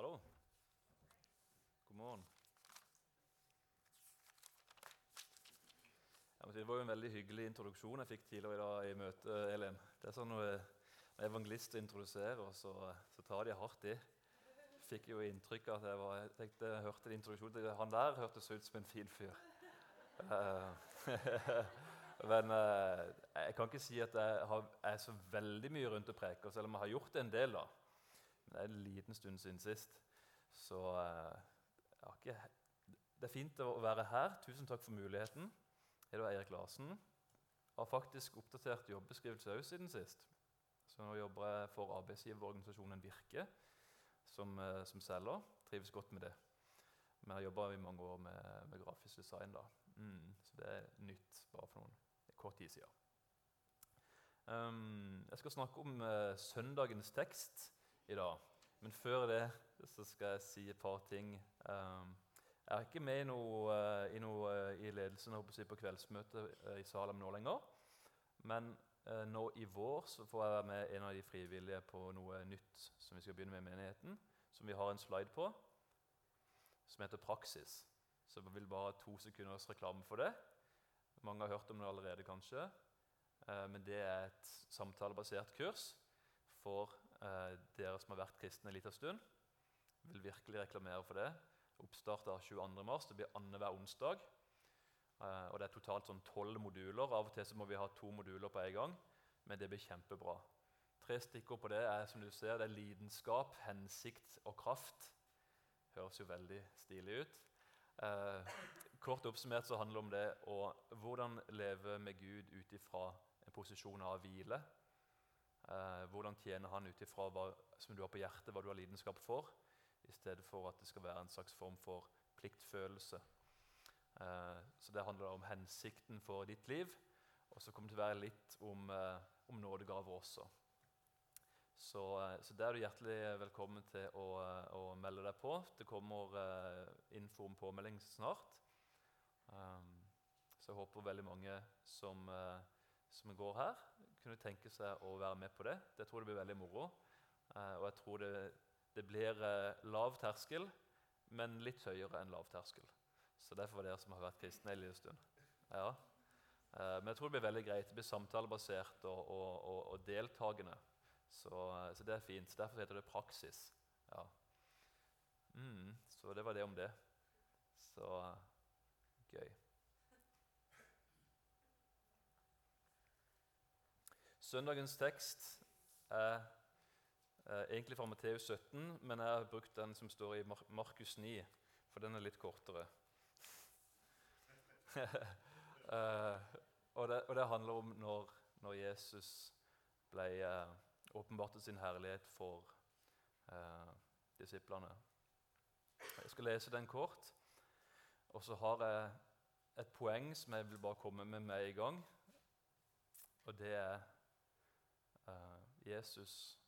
Hallo. God morgen. Jeg si, det var jo en veldig hyggelig introduksjon jeg fikk tidligere i dag i møtet. Elin. Det er sånn Når evangelister introduserer, så, så tar de hardt i. Fikk jo inntrykk av at jeg, var, jeg tenkte, jeg hørte introduksjonen Han der hørtes ut som en fin fyr. Eh, men eh, jeg kan ikke si at jeg har, er så veldig mye rundt og preker, selv om jeg har gjort det en del. da. Det er en liten stund siden sist. Så eh, ikke, det er fint å være her. Tusen takk for muligheten. Jeg er Eirik Larsen. Har faktisk oppdatert jobbeskrivelse òg siden sist. Så nå jobber jeg for arbeidsgiverorganisasjonen Virke som, eh, som selger. Trives godt med det. Men jeg har jobba i mange år med, med grafisk design. da. Mm, så det er nytt bare for noen kort tid siden. Um, jeg skal snakke om uh, søndagens tekst i dag. Men før det så skal jeg si et par ting. Um, jeg er ikke med i, noe, uh, i, noe, uh, i ledelsen jeg, på kveldsmøtet i Salem nå lenger. Men nå i vår så får jeg være med en av de frivillige på noe nytt som vi skal begynne med i menigheten. Som vi har en slide på, som heter Praksis. Så jeg vil bare ha to sekunders reklame for det. Mange har hørt om det allerede, kanskje. Men det er et samtalebasert kurs for eh, dere som har vært kristne en liten stund. vil virkelig reklamere for det. Oppstart av 22.3. Det blir annenhver onsdag. Eh, og Det er totalt sånn tolv moduler. Av og til så må vi ha to moduler på en gang. Men det blir kjempebra. Tre stikkord på det er som du ser, det er lidenskap, hensikt og kraft. Høres jo veldig stilig ut. Eh, kort oppsummert så handler det om det å hvordan leve med Gud ut ifra en posisjon av hvile Eh, hvordan tjener han ut ifra hva som du har på hjertet, hva du har lidenskap for, i stedet for at det skal være en slags form for pliktfølelse. Eh, så det handler om hensikten for ditt liv. Og så kommer det til å være litt om, eh, om nådegaver også. Så, eh, så der er du hjertelig velkommen til å, eh, å, melde deg på. Det kommer eh, info om påmelding snart. Um, så jeg håper veldig mange som som går her, kunne tenke seg å være med på det. Det tror jeg blir veldig moro. Eh, og jeg tror det, det blir eh, lav terskel, men litt høyere enn lav terskel. Så derfor for dere som har vært kristne en liten stund. Ja. Eh, men jeg tror det blir veldig greit. Det blir samtalebasert og, og, og, og deltakende. Så, så, det er fint. Derfor heter det praksis. Ja. Mm, så det var det om det. Så gøy. Søndagens tekst er eh, egentlig fra Matteus 17, men jeg har brukt den som står i Markus 9, for den er litt kortere. eh, og, det, og, det, handler om når, når Jesus ble åpenbart åpenbarte sin herlighet for eh, disiplene. Jeg skal lese den kort, og så har jeg et poeng som jeg vil bare komme med med en gang. Og det er Eh, Jesus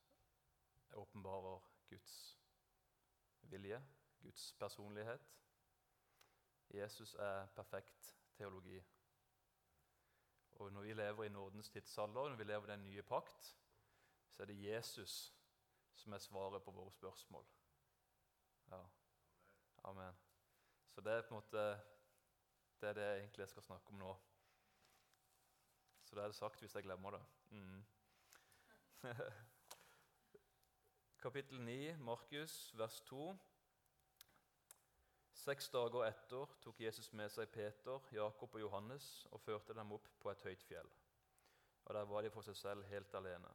åpenbarer Guds vilje, Guds personlighet. Jesus er perfekt teologi. Og Når vi lever i nådens tidsalder, når vi lever i den nye pakt, så er det Jesus som er svaret på våre spørsmål. Ja. Amen. Så det er på en måte det er det jeg egentlig skal snakke om nå. Så det er det sagt hvis jeg glemmer det. Mm. Kapittel 9, Markus, vers 2. Seks dager etter tok Jesus med seg Peter, Jakob og Johannes og førte dem opp på et høyt fjell. Og Der var de for seg selv helt alene.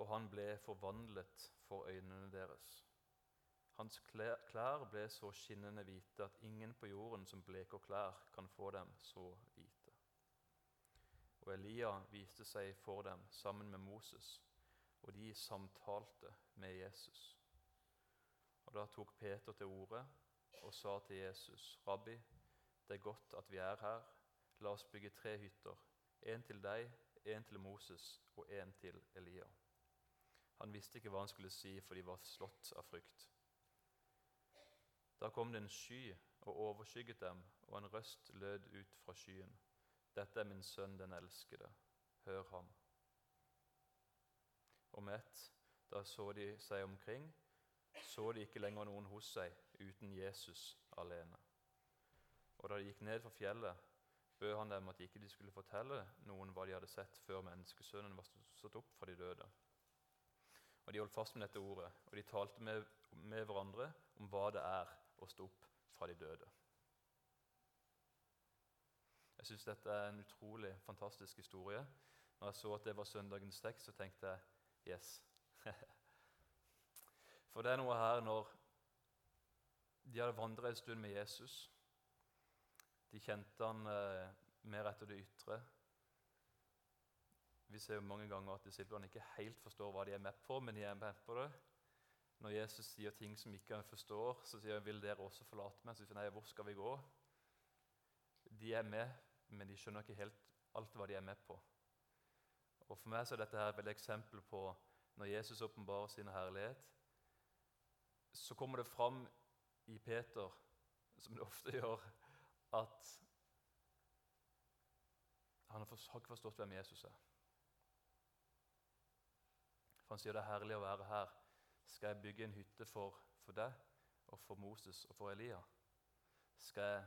Og han ble forvandlet for øynene deres. Hans klær ble så skinnende hvite at ingen på jorden som bleker klær, kan få dem så hvite. Og Elia viste seg for dem sammen med Moses og de samtalte med Jesus. Og Da tok Peter til orde og sa til Jesus.: Rabbi, det er godt at vi er her. La oss bygge tre hytter. En til deg, en til Moses og en til Elia. Han visste ikke hva han skulle si, for de var slått av frykt. Da kom det en sky og overskygget dem, og en røst lød ut fra skyen. Dette er min sønn, den elskede. Hør ham. Og mett. ett da så de seg omkring, så de ikke lenger noen hos seg uten Jesus alene. Og da de gikk ned fra fjellet, bød han dem at de ikke skulle fortelle noen hva de hadde sett før menneskesønnen var stått opp fra de døde. Og De holdt fast med dette ordet, og de talte med, med hverandre om hva det er å stå opp fra de døde. Jeg syns dette er en utrolig fantastisk historie. Når jeg så at det var søndagens tekst, så tenkte jeg yes. For det er noe her når de hadde vandret en stund med Jesus. De kjente han eh, mer etter det ytre. Vi ser jo mange ganger at disiplene ikke helt forstår hva de er med på, men de er med på det. Når Jesus sier ting som ikke han forstår, så sier han, 'Vil dere også forlate meg?' Så sier 'Nei, hvor skal vi gå?' De er med, men de skjønner ikke helt alt hva de er med på. Og For meg så er dette her et eksempel på når Jesus åpenbarer sin herlighet, så kommer det fram i Peter, som det ofte gjør, at han har ikke forstått hvem Jesus er. For Han sier det er herlig å være her. Skal jeg bygge en hytte for, for deg og for Moses og for Elia? Skal jeg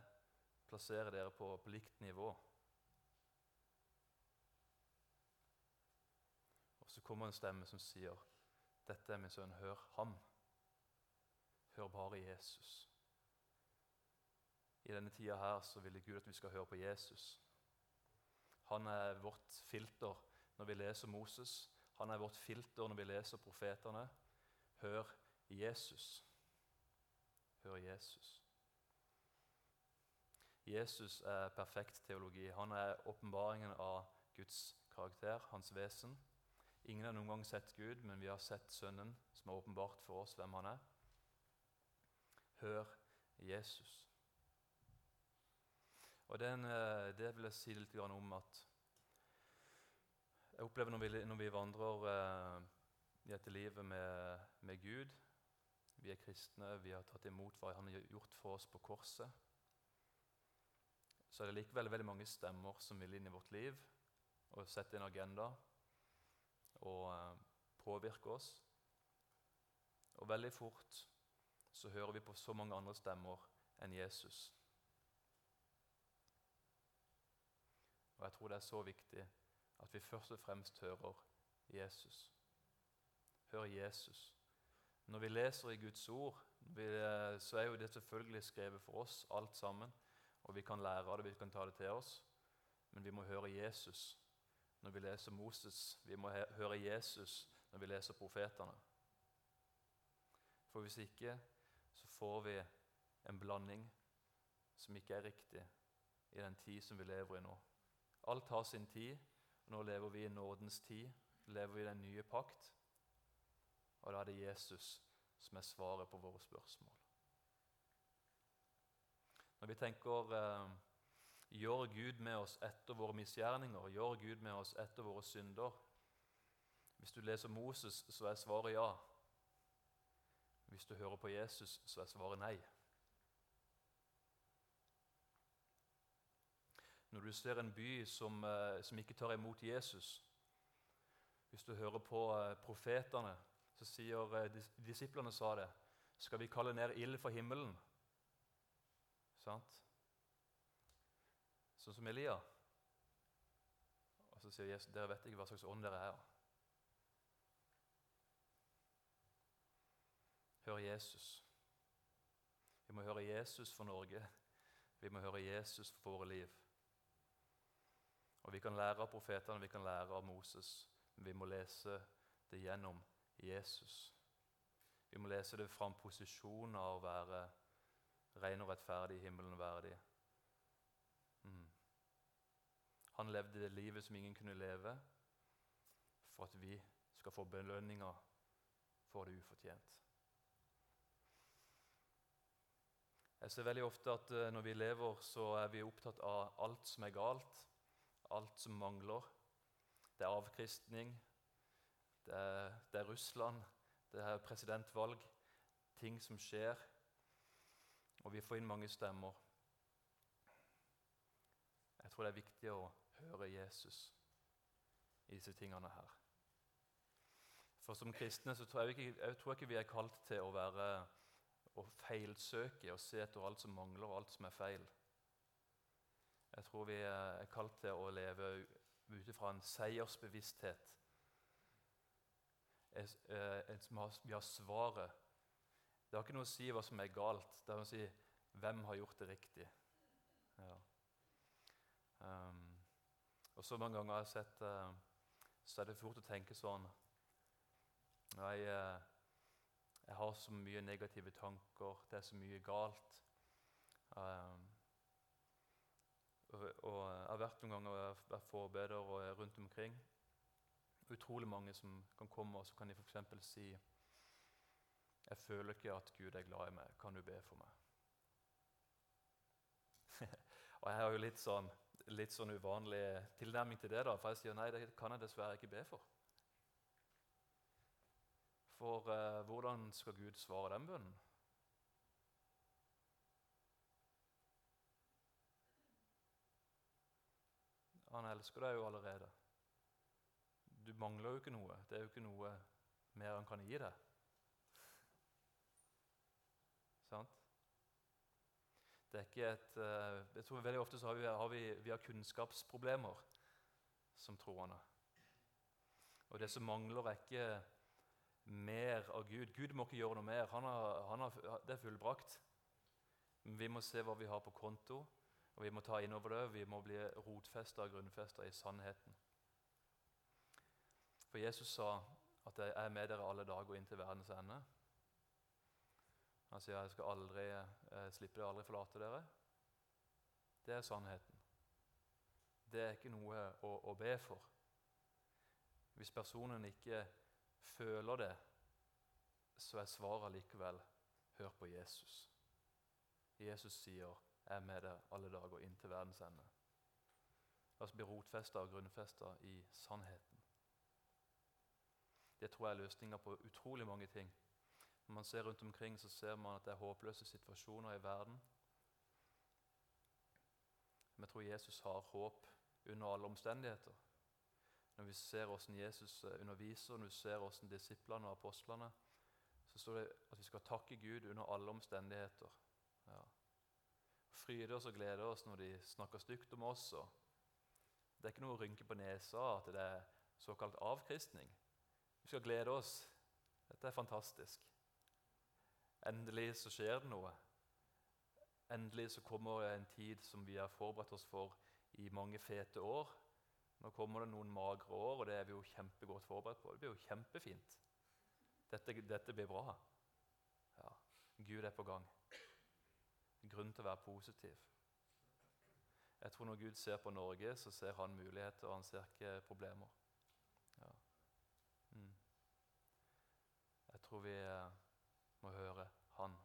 plassere dere på, på likt nivå? Så kommer en stemme som sier, 'Dette er min sønn, hør ham.' Hør bare Jesus. I denne tida her så vil Gud at vi skal høre på Jesus. Han er vårt filter når vi leser Moses. Han er vårt filter når vi leser profetene. Hør Jesus. Hør Jesus. Jesus er perfekt teologi. Han er åpenbaringen av Guds karakter, hans vesen. Ingen har noen gang sett Gud, men vi har sett Sønnen, som er åpenbart for oss hvem han er. Hør Jesus. Og den, eh, Det vil jeg si litt om at jeg opplever når vi, når vi vandrer eh, i dette livet med, med, Gud Vi er kristne, vi har tatt imot hva Han har gjort for oss på korset. Så er det likevel veldig mange stemmer som vil inn i vårt liv og sette en agenda og eh, påvirke oss. Og veldig fort så hører vi på så mange andre stemmer enn Jesus. Og jeg tror det er så viktig at vi først og fremst hører Jesus. Hør Jesus. Når vi leser i Guds ord, eh, så er jo det selvfølgelig skrevet for oss, alt sammen. Og vi kan lære av det, vi kan ta det til oss. Men vi må høre Jesus når vi leser Moses. Vi må høre Jesus når vi leser profetene. For hvis ikke så får vi en blanding som ikke er riktig i den tid som vi lever i nå. Alt har sin tid. og Nå lever vi i nådens tid, lever vi i den nye pakt. Og da er det Jesus som er svaret på våre spørsmål. Når vi tenker eh, Gjør Gud med oss etter våre misgjerninger? Gjør Gud med oss etter våre synder? Hvis du leser Moses, så er svaret ja. Hvis du hører på Jesus, så er svaret nei. Når du ser en by som, eh, som ikke tar imot Jesus Hvis du hører på eh, profetene, så sier eh, disiplene sa det Skal vi kalle ned ild fra himmelen? Sant? Sånn som Elia. Og så sier Jesus, 'Dere vet ikke hva slags ånd dere er.' Hør Jesus. Vi må høre Jesus for Norge. Vi må høre Jesus for våre liv. Og Vi kan lære av profetene, vi kan lære av Moses, men vi må lese det gjennom Jesus. Vi må lese det fra en posisjon av å være ren og rettferdig, himmelen verdig. Mm. Han levde det livet som ingen kunne leve, for at vi skal få belønninga for det ufortjent. Jeg ser veldig ofte at eh, når vi lever, så er vi opptatt av alt som er galt, alt som mangler. Det er avkristning, det er, det er Russland, det er presidentvalg, ting som skjer. Og vi får inn mange stemmer. Jeg tror det er viktig å høre Jesus i disse tingene her. For som kristne så tror jeg, ikke, jeg tror ikke vi er kalt til å være å feilsøke og se etter alt som mangler, og alt som er feil. Jeg tror vi er kalt til å leve ut ifra en seiersbevissthet. Vi har svaret. Det har ikke noe å si hva som er galt, det har å si hvem har gjort det riktig. Ja. Um, og så mange ganger har jeg sett uh, så er det fort å tenke sånn jeg, uh, jeg, har så mye negative tanker, det er så mye galt. Um, og, og, Jeg har vært noen ganger vært forbereder og er rundt omkring. Utrolig mange som kan komme og så kan de f.eks. si jeg føler ikke at Gud er glad i meg. Kan du be for meg? og Jeg har jo litt sånn litt sånn uvanlig tilnærming til det. da, For jeg sier nei, det kan jeg dessverre ikke be for. For eh, hvordan skal Gud svare den bønnen? Han elsker deg jo allerede. Du mangler jo ikke noe. Det er jo ikke noe mer han kan gi deg. Sant? Det er ikke et, uh, jeg tror Veldig ofte har vi, har vi, vi har kunnskapsproblemer som troende. Og det som mangler, er ikke mer av Gud. Gud må ikke gjøre noe mer. Han har, han har, det er fullbrakt. Vi må se hva vi har på konto, og vi må ta inn over det. Vi må bli rotfesta og grunnfesta i sannheten. For Jesus sa at 'jeg er med dere alle dager inn til verdens ende'. Han sier jeg skal aldri eh, slippe dere, aldri forlate dere. Det er sannheten. Det er ikke noe å, å be for. Hvis personen ikke føler det, så er svaret likevel hør på Jesus. Jesus sier 'Jeg er med deg alle dager inn til verdens ende'. La oss bli rotfesta og grunnfesta i sannheten. Det tror jeg er løsninga på utrolig mange ting. Når man ser rundt omkring, så ser man at det er håpløse situasjoner i verden. Men jeg tror Jesus har håp under alle omstendigheter. Når vi ser hvordan Jesus eh, underviser, når vi ser hvordan disiplene og apostlene, så står det at vi skal takke Gud under alle omstendigheter. Ja. Fryde oss og glede oss når de snakker stygt om oss. det er ikke noe å rynke på nesa at det er såkalt avkristning. Vi skal glede oss. Dette er fantastisk. Endelig så skjer det noe. Endelig så kommer det en tid som vi har forberedt oss for i mange fete år. Nå kommer det noen magre år, og det er vi jo kjempegodt forberedt på. Det blir jo kjempefint. Dette, dette blir bra. Ja, Gud er på gang. Grunn til å være positiv. Jeg tror Når Gud ser på Norge, så ser han muligheter, og han ser ikke problemer. Ja. Mm. Jeg tror vi eh, må høre Han.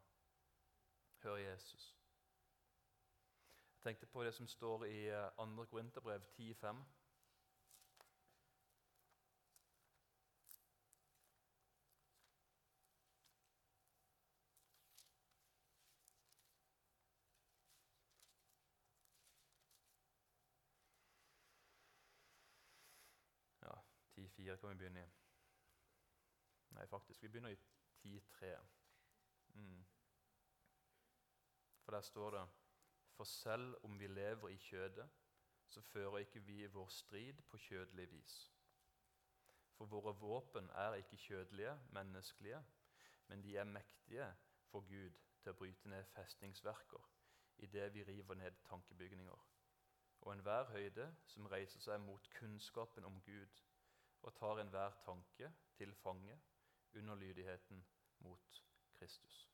Høre Jesus. Jeg tenkte på det som står i 2. Eh, Korinterbrev 10,5. Ja, 10,4 kan vi begynne i. Nei, faktisk, vi begynner i 10,3. Mm. For der står det For selv om vi lever i kjødet, så fører ikke vi vår strid på kjødelig vis. For våre våpen er ikke kjødelige, menneskelige, men de er mektige for Gud til å bryte ned festningsverker idet vi river ned tankebygninger, og enhver høyde som reiser seg mot kunnskapen om Gud, og tar enhver tanke til fange under lydigheten mot Kristus.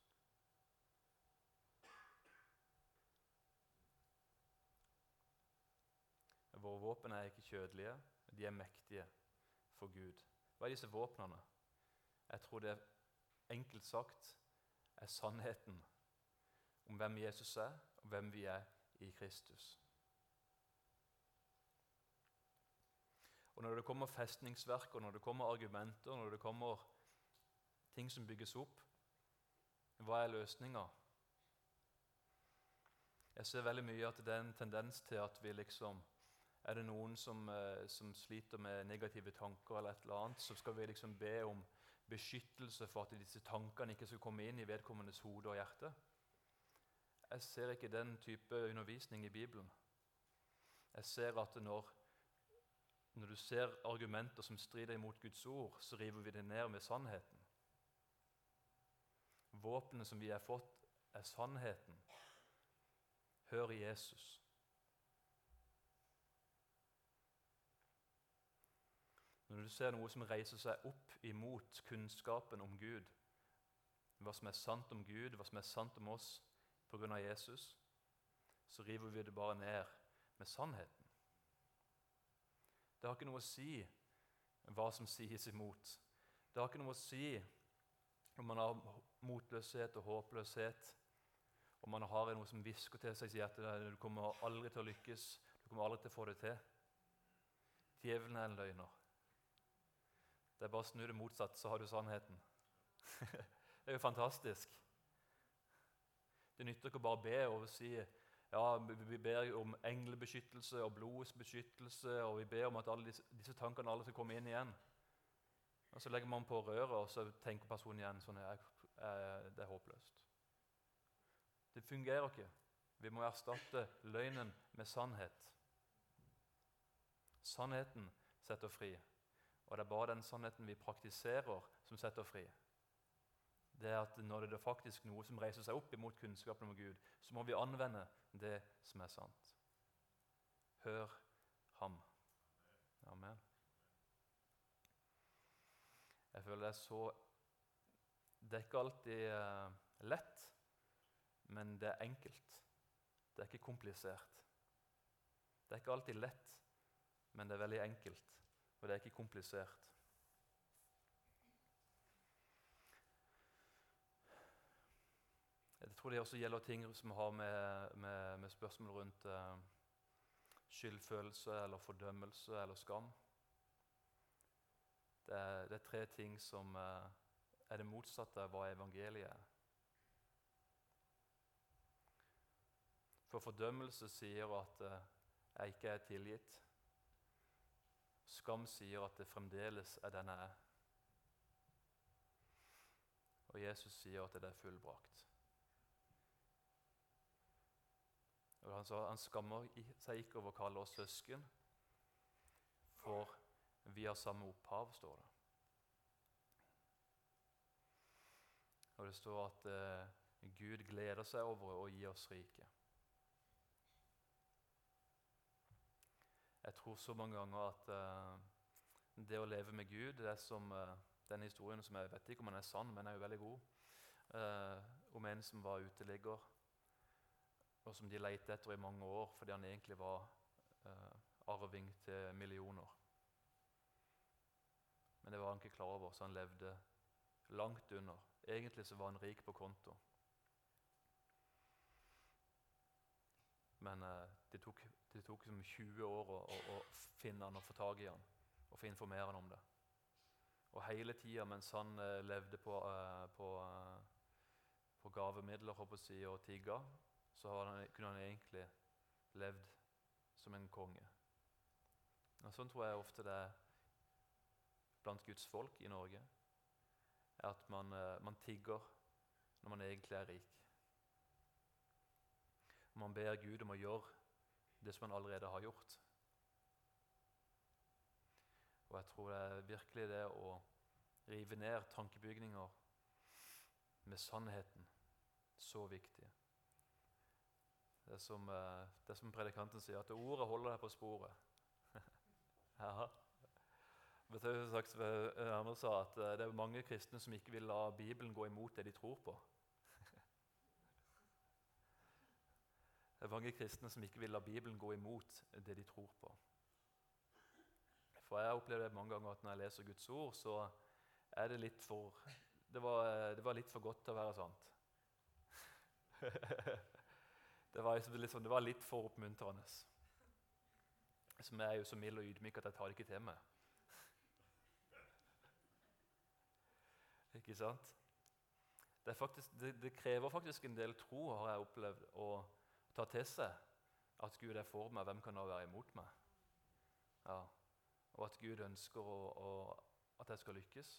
Våre våpen er ikke kjødelige, de er mektige for Gud. Hva er disse våpnene? Jeg tror det enkelt sagt er sannheten om hvem Jesus er, og hvem vi er i Kristus. Og Når det kommer festningsverk, og når det kommer argumenter, når det kommer ting som bygges opp, hva er løsninga? Jeg ser veldig mye at det er en tendens til at vi liksom er det noen som, eh, som, sliter med negative tanker, eller et eller annet, så skal vi liksom be om beskyttelse for at disse tankene ikke skal komme inn i vedkommendes hode og hjerte. Jeg ser ikke den type undervisning i Bibelen. Jeg ser at når, når du ser argumenter som strider imot Guds ord, så river vi det ned med sannheten. Våpenet som vi har fått, er sannheten. Hør Jesus. Når du ser noe som reiser seg opp imot kunnskapen om Gud, hva som er sant om Gud, hva som er sant om oss pga. Jesus, så river vi det bare ned med sannheten. Det har ikke noe å si hva som sies imot. Det har ikke noe å si om man har motløshet og håpløshet, Og man har noe som hvisker til seg i hjertet du kommer aldri til å lykkes, du kommer aldri til å få det til. Djevelen er en løgner. Det er bare å snu det motsatt, så har du sannheten. det er jo fantastisk. Det nytter ikke bare å be og si ja, vi ber om englebeskyttelse og blodets beskyttelse, og vi ber om at alle disse, disse tankene alle skal komme inn igjen. Og Så legger man på røret, og så tenker personen igjen sånn jeg, Det er håpløst. Det fungerer ikke. Vi må erstatte løgnen med sannhet. Sannheten setter fri. Og det er bare den sannheten vi praktiserer, som setter fri. Det er at Når det er faktisk noe som reiser seg opp imot kunnskapen om Gud, så må vi anvende det som er sant. Hør ham. Amen. Jeg føler det er så Det er ikke alltid uh, lett, men det er enkelt. Det er ikke komplisert. Det er ikke alltid lett, men det er veldig enkelt. Og det er ikke komplisert. Jeg tror det også gjelder ting som har med, med, med spørsmål rundt uh, skyldfølelse eller fordømmelse eller skam. Det det er tre ting som det motsatte var evangeliet. For fordømmelse sier at uh, jeg ikke er tilgitt. Skam sier at det fremdeles er den jeg er. Og Jesus sier at det er fullbrakt. Og han, sa, han skammer seg ikke over å kalle oss søsken, for vi har samme opphav, står det. Og det står at eh, Gud gleder seg over å gi oss rike. Jeg tror så mange ganger at eh, det å leve med Gud det er som eh, den historien som jeg vet ikke om den er sann, men er jo veldig god, uh, om en som var uteligger, og som de lette etter i mange år fordi han egentlig var arving til millioner. Men det var han ikke klar over, så han levde langt under. Egentlig så var han rik på konto. Men det tok det tok som 20 år å, å finne han og få tak i han og få informere han om det. Og hele tida mens han eh, levde på, eh, på, eh, på gavemidler si, og tigga, så han, kunne han egentlig levd som en konge. Og Sånn tror jeg ofte det er blant Guds folk i Norge. Er At man, eh, man tigger når man egentlig er rik. Man ber Gud om å gjøre det som han allerede har gjort. Og jeg tror det er virkelig det å rive ned tankebygninger med sannheten så viktig. Det er som, eh, det er som predikanten sier, at ordet holder deg på sporet. ja. Sagt, Anders sa at eh, det er mange kristne som ikke vil la Bibelen gå imot det de tror på. Det er mange kristne som ikke vil la Bibelen gå imot det de tror på. For Jeg opplever det mange ganger at når jeg leser Guds ord, så er det litt for Det var, det var litt for godt til å være sant. det, var liksom, liksom, det var litt for oppmuntrende. Som er jo så mild og ydmyk at jeg tar det ikke til meg. Ikke sant? Det, faktisk, det, det, krever faktisk en del tro, har jeg opplevd. å ta til seg at Gud er for meg, hvem kan da være imot meg? Ja. Og at Gud ønsker å, å, at jeg skal lykkes.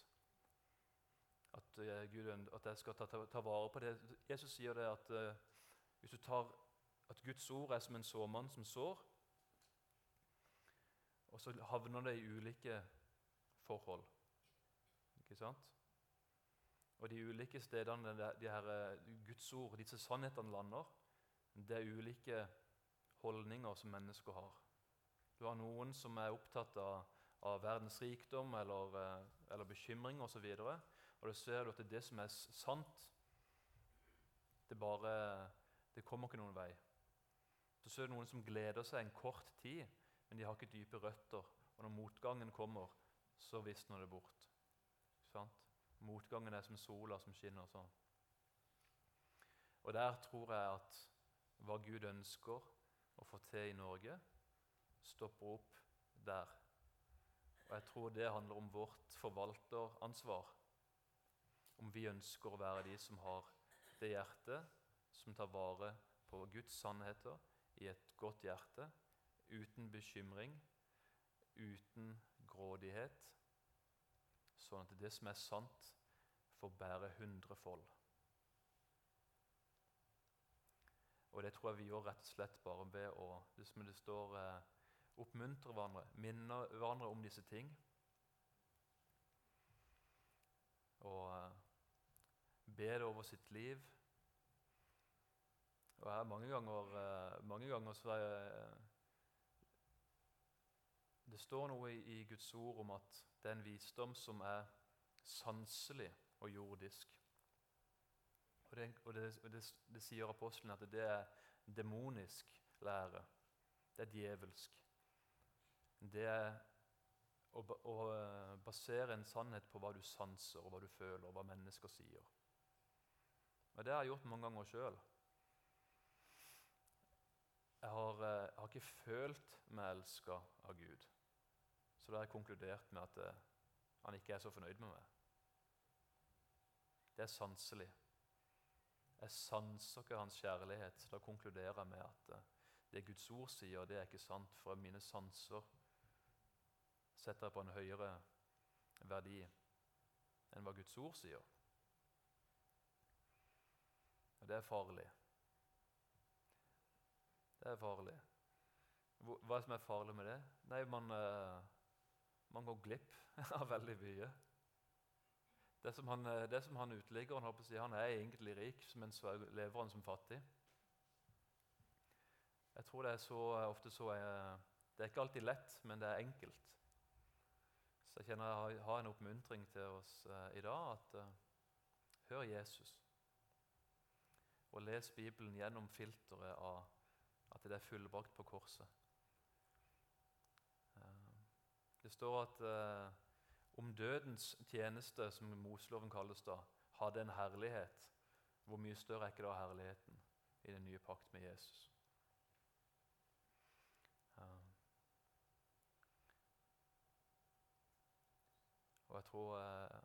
At, uh, Gud, at jeg skal ta, ta, ta, vare på det. Jesus sier det at uh, tar at Guds ord er som en sårmann som sår, og så havner det i ulike forhold. Ikke sant? Og de ulike stedene de her, eh, Guds ord, disse sannhetene lander, det er ulike holdninger som mennesker har. Du har noen som er opptatt av, av verdens rikdom eller, eh, eller bekymring osv. Og, og da ser du at det, er det som er sant, det bare det kommer ikke noen vei. Så ser du noen som gleder seg en kort tid, men de har ikke dype røtter. Og når motgangen kommer, så visner det bort. Sant? Motgangen er som sola som skinner sånn. Og der tror jeg at hva Gud ønsker å få til i Norge, stopper opp der. Og jeg tror det handler om vårt forvalteransvar. Om vi ønsker å være de som har det hjertet som tar vare på Guds sannheter i et godt hjerte, uten bekymring, uten grådighet, sånn at det som er sant, får bære hundrefold. Og det tror jeg vi gjør rett og slett bare ved å hvis det står, eh, oppmuntre hverandre, minne hverandre om disse ting. Og eh, be det over sitt liv. Og jeg mange ganger, eh, mange ganger så er jeg, Det står noe i, Guds ord om at det er en visdom som er sanselig og jordisk. Og det, og det, det, det sier apostelen at det er demonisk lære. Det er djevelsk. Det er å, å, eh, basere en sannhet på hva du sanser, og hva du føler, og hva mennesker sier. Og Det har jeg gjort mange ganger sjøl. Jeg eh, jeg har, ikke følt meg elska av Gud. Så da har jeg konkludert med at uh, han ikke er så fornøyd med meg. Det er sanselig. Jeg sanser ikke hans kjærlighet. Da konkluderer jeg med at uh, det Guds ord sier, det er ikke sant. For mine sanser setter jeg på en høyere verdi enn hva Guds ord sier. Og det er farlig. Det er farlig. Hva er det som er farlig med det? Nei, man, uh, man går glipp av veldig mye. Det som han, eh, det som han uteliggeren holdt på han er egentlig rik, men lever han som fattig. Jeg tror det er så ofte så er, Det er ikke alltid lett, men det er enkelt. Så jeg kjenner jeg har en oppmuntring til oss uh, i dag at hør Jesus. Og les Bibelen gjennom filteret av at det er fullbrakt på korset. Det står at eh, om dødens tjeneste, som Moseloven kalles da, hadde en herlighet, hvor mye større er ikke da herligheten i den nye pakt med Jesus? Uh, og jeg tror uh,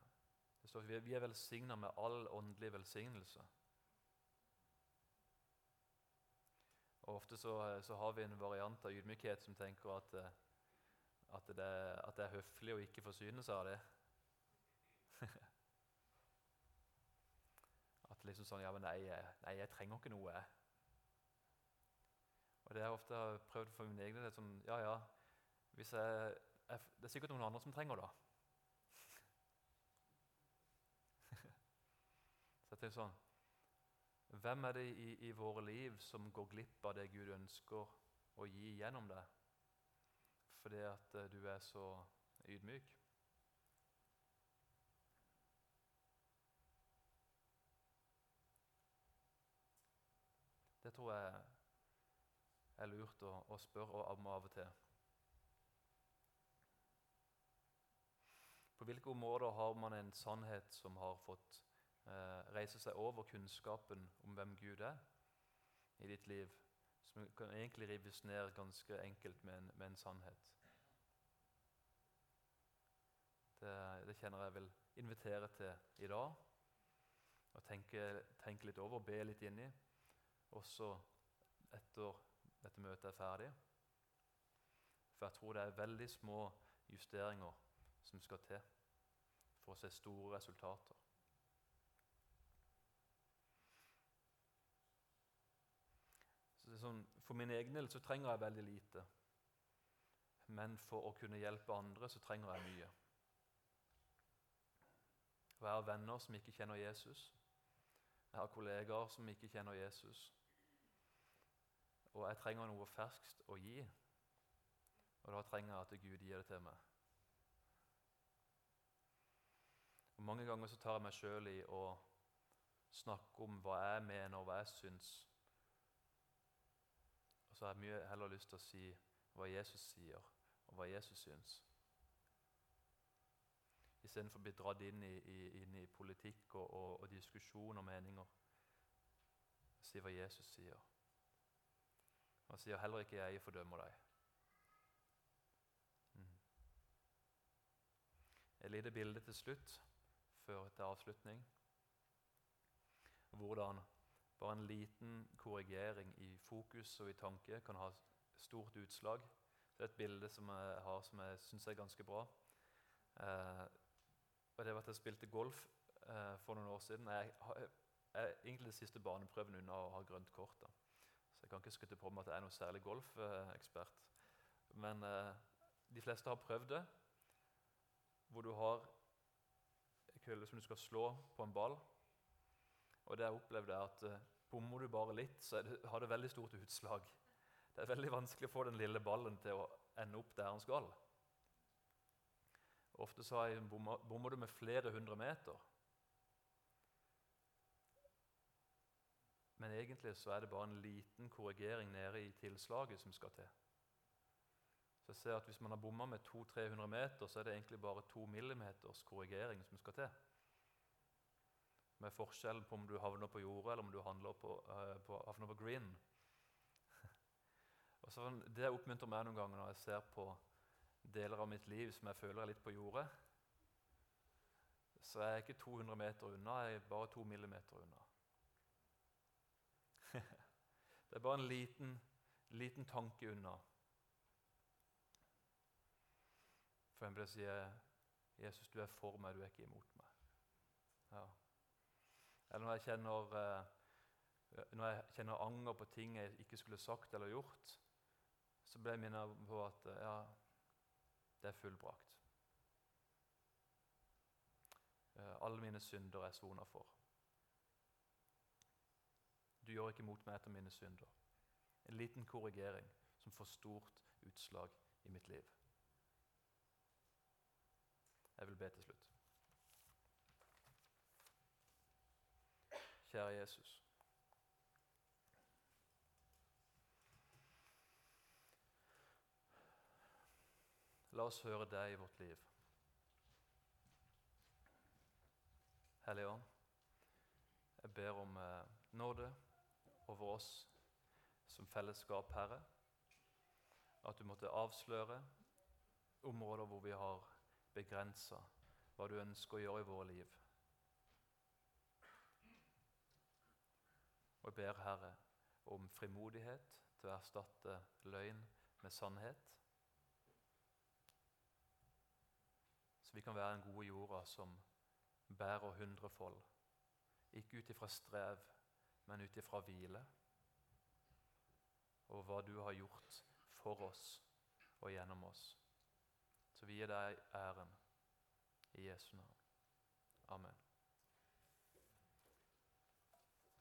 det står at Vi er velsigna med all åndelig velsignelse. Og Ofte så, så, har vi en variant av ydmykhet som tenker at at det, at det er høflig å ikke forsyne seg av det. at liksom sånn Ja, men nei, nei, jeg trenger ikke noe, jeg. Og det jeg ofte har prøvd for min egen del. Sånn, ja, ja, hvis jeg, jeg, Det er sikkert noen andre som trenger det. Så jeg tenker sånn Hvem er det i, i våre liv som går glipp av det Gud ønsker å gi gjennom det? Fordi at eh, du er så ydmyk. Det tror jeg er lurt å, å spørre om av og til. På hvilke områder har man en sannhet som har fått eh, reise seg over kunnskapen om hvem Gud er i ditt liv? Som kan egentlig rives ned ganske enkelt med en, med en sannhet. Det, det, kjenner jeg vil invitere til i dag. Og tenke, tenke litt over, be litt inni. Også etter dette møtet er ferdig. For jeg tror det er veldig små justeringer som skal til for å se store resultater. Sånn, For min egen del så trenger jeg veldig lite. Men for å kunne hjelpe andre så trenger jeg mye. Jeg har venner som ikke kjenner Jesus. Jeg har kollegaer som ikke kjenner Jesus. Og jeg trenger noe ferskt å gi. Og da trenger jeg at Gud gir det til meg. Og Mange ganger så tar jeg meg sjøl i å snakke om hva jeg mener og hva jeg syns. Så har jeg mye heller lyst til å si hva Jesus sier, og hva Jesus syns. Istedenfor å bli dratt inn i, i, inn i politikk og, og, og, diskusjon og meninger. Si hva Jesus sier. Han sier heller ikke 'jeg fordømmer deg'. Mm. Et lite bilde til slutt før til avslutning. Hvordan bare en liten korrigering i fokus og i tanke kan ha stort utslag. Det er et bilde som jeg har som jeg syns er ganske bra. Eh, og det var at Jeg spilte golf eh, for noen år siden. Jeg, jeg, jeg egentlig den siste baneprøven unna å ha grønt kort. Da. Så jeg kan ikke skryte på meg at jeg er noe særlig golfekspert. Men eh, de fleste har prøvd det, hvor du har kølle som du skal slå på en ball. Og det jeg opplevde er at uh, Bommer du bare litt, så det, har det veldig stort utslag. Det er veldig vanskelig å få den lille ballen til å ende opp der den skal. Ofte så jeg, bommer, bommer du med flere hundre meter. Men egentlig så er det bare en liten korrigering nede i tilslaget som skal til. Så jeg ser at Hvis man har bomma med 200-300 meter, så er det egentlig bare 2 millimeters korrigering som skal til. Med forskjellen på om du havner på jordet eller om du på, uh, på, havner på green. Og så Det oppmuntrer meg noen ganger når jeg ser på deler av mitt liv som jeg føler er litt på jordet. Så jeg er ikke 200 meter unna, jeg er bare 2 millimeter unna. det er bare en liten, liten tanke unna. For en blir sier Jesus, du er for meg, du er ikke imot meg. Ja. Eller når jeg, kjenner, eh, når jeg kjenner anger på ting jeg ikke skulle sagt eller gjort, så blir jeg minnet på at eh, ja, det er fullbrakt. Eh, alle mine synder er sona for. Du gjør ikke mot meg etter mine synder. En liten korrigering som får stort utslag i mitt liv. Jeg vil be til slutt. Kjære Jesus. La oss høre deg i vårt liv. Hellige Ånd, jeg ber om eh, nåde over oss som fellesskap, Herre. At du måtte avsløre områder hvor vi har begrensa hva du ønsker å gjøre i våre liv. Og jeg ber, Herre, om frimodighet til å erstatte løgn med sannhet. Så vi kan være den gode jorda som bærer hundrefold. Ikke ut ifra strev, men ut ifra hvile. Og hva du har gjort for oss og gjennom oss. Så vi gir deg æren i Jesu navn. Amen.